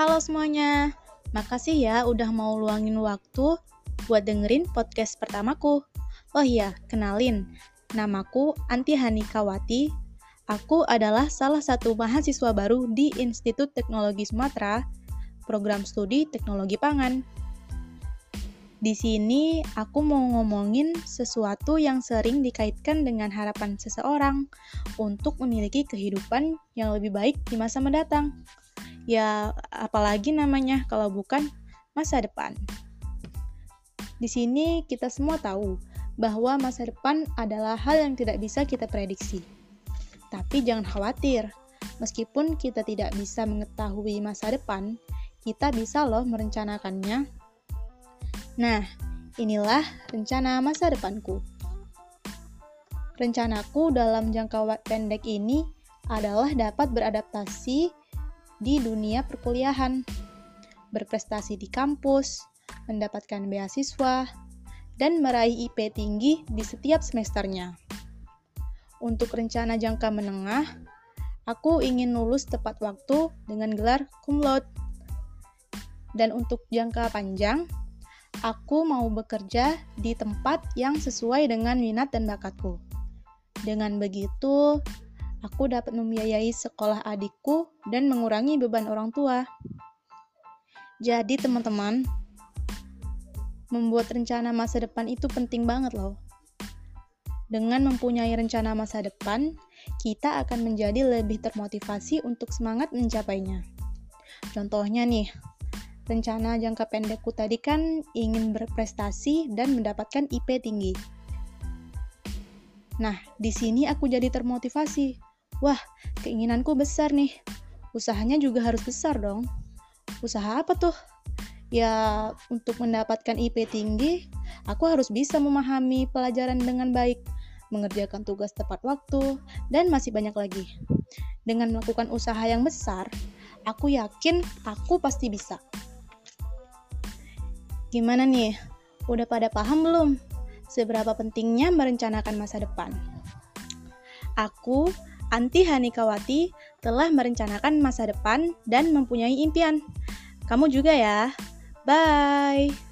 Halo semuanya, makasih ya udah mau luangin waktu buat dengerin podcast pertamaku. Oh iya, kenalin, namaku Anti Hanikawati. Aku adalah salah satu mahasiswa baru di Institut Teknologi Sumatera, program studi Teknologi Pangan. Di sini aku mau ngomongin sesuatu yang sering dikaitkan dengan harapan seseorang untuk memiliki kehidupan yang lebih baik di masa mendatang. Ya, apalagi namanya kalau bukan masa depan. Di sini kita semua tahu bahwa masa depan adalah hal yang tidak bisa kita prediksi. Tapi jangan khawatir, meskipun kita tidak bisa mengetahui masa depan, kita bisa loh merencanakannya Nah, inilah rencana masa depanku. Rencanaku dalam jangka pendek ini adalah dapat beradaptasi di dunia perkuliahan, berprestasi di kampus, mendapatkan beasiswa, dan meraih IP tinggi di setiap semesternya. Untuk rencana jangka menengah, aku ingin lulus tepat waktu dengan gelar cum laude. Dan untuk jangka panjang, Aku mau bekerja di tempat yang sesuai dengan minat dan bakatku. Dengan begitu, aku dapat membiayai sekolah adikku dan mengurangi beban orang tua. Jadi, teman-teman, membuat rencana masa depan itu penting banget loh. Dengan mempunyai rencana masa depan, kita akan menjadi lebih termotivasi untuk semangat mencapainya. Contohnya nih, Rencana jangka pendekku tadi kan ingin berprestasi dan mendapatkan IP tinggi. Nah, di sini aku jadi termotivasi. Wah, keinginanku besar nih. Usahanya juga harus besar dong. Usaha apa tuh? Ya, untuk mendapatkan IP tinggi, aku harus bisa memahami pelajaran dengan baik, mengerjakan tugas tepat waktu, dan masih banyak lagi. Dengan melakukan usaha yang besar, aku yakin aku pasti bisa. Gimana nih? Udah pada paham belum? Seberapa pentingnya merencanakan masa depan? Aku, Anti Hanikawati, telah merencanakan masa depan dan mempunyai impian. Kamu juga ya. Bye.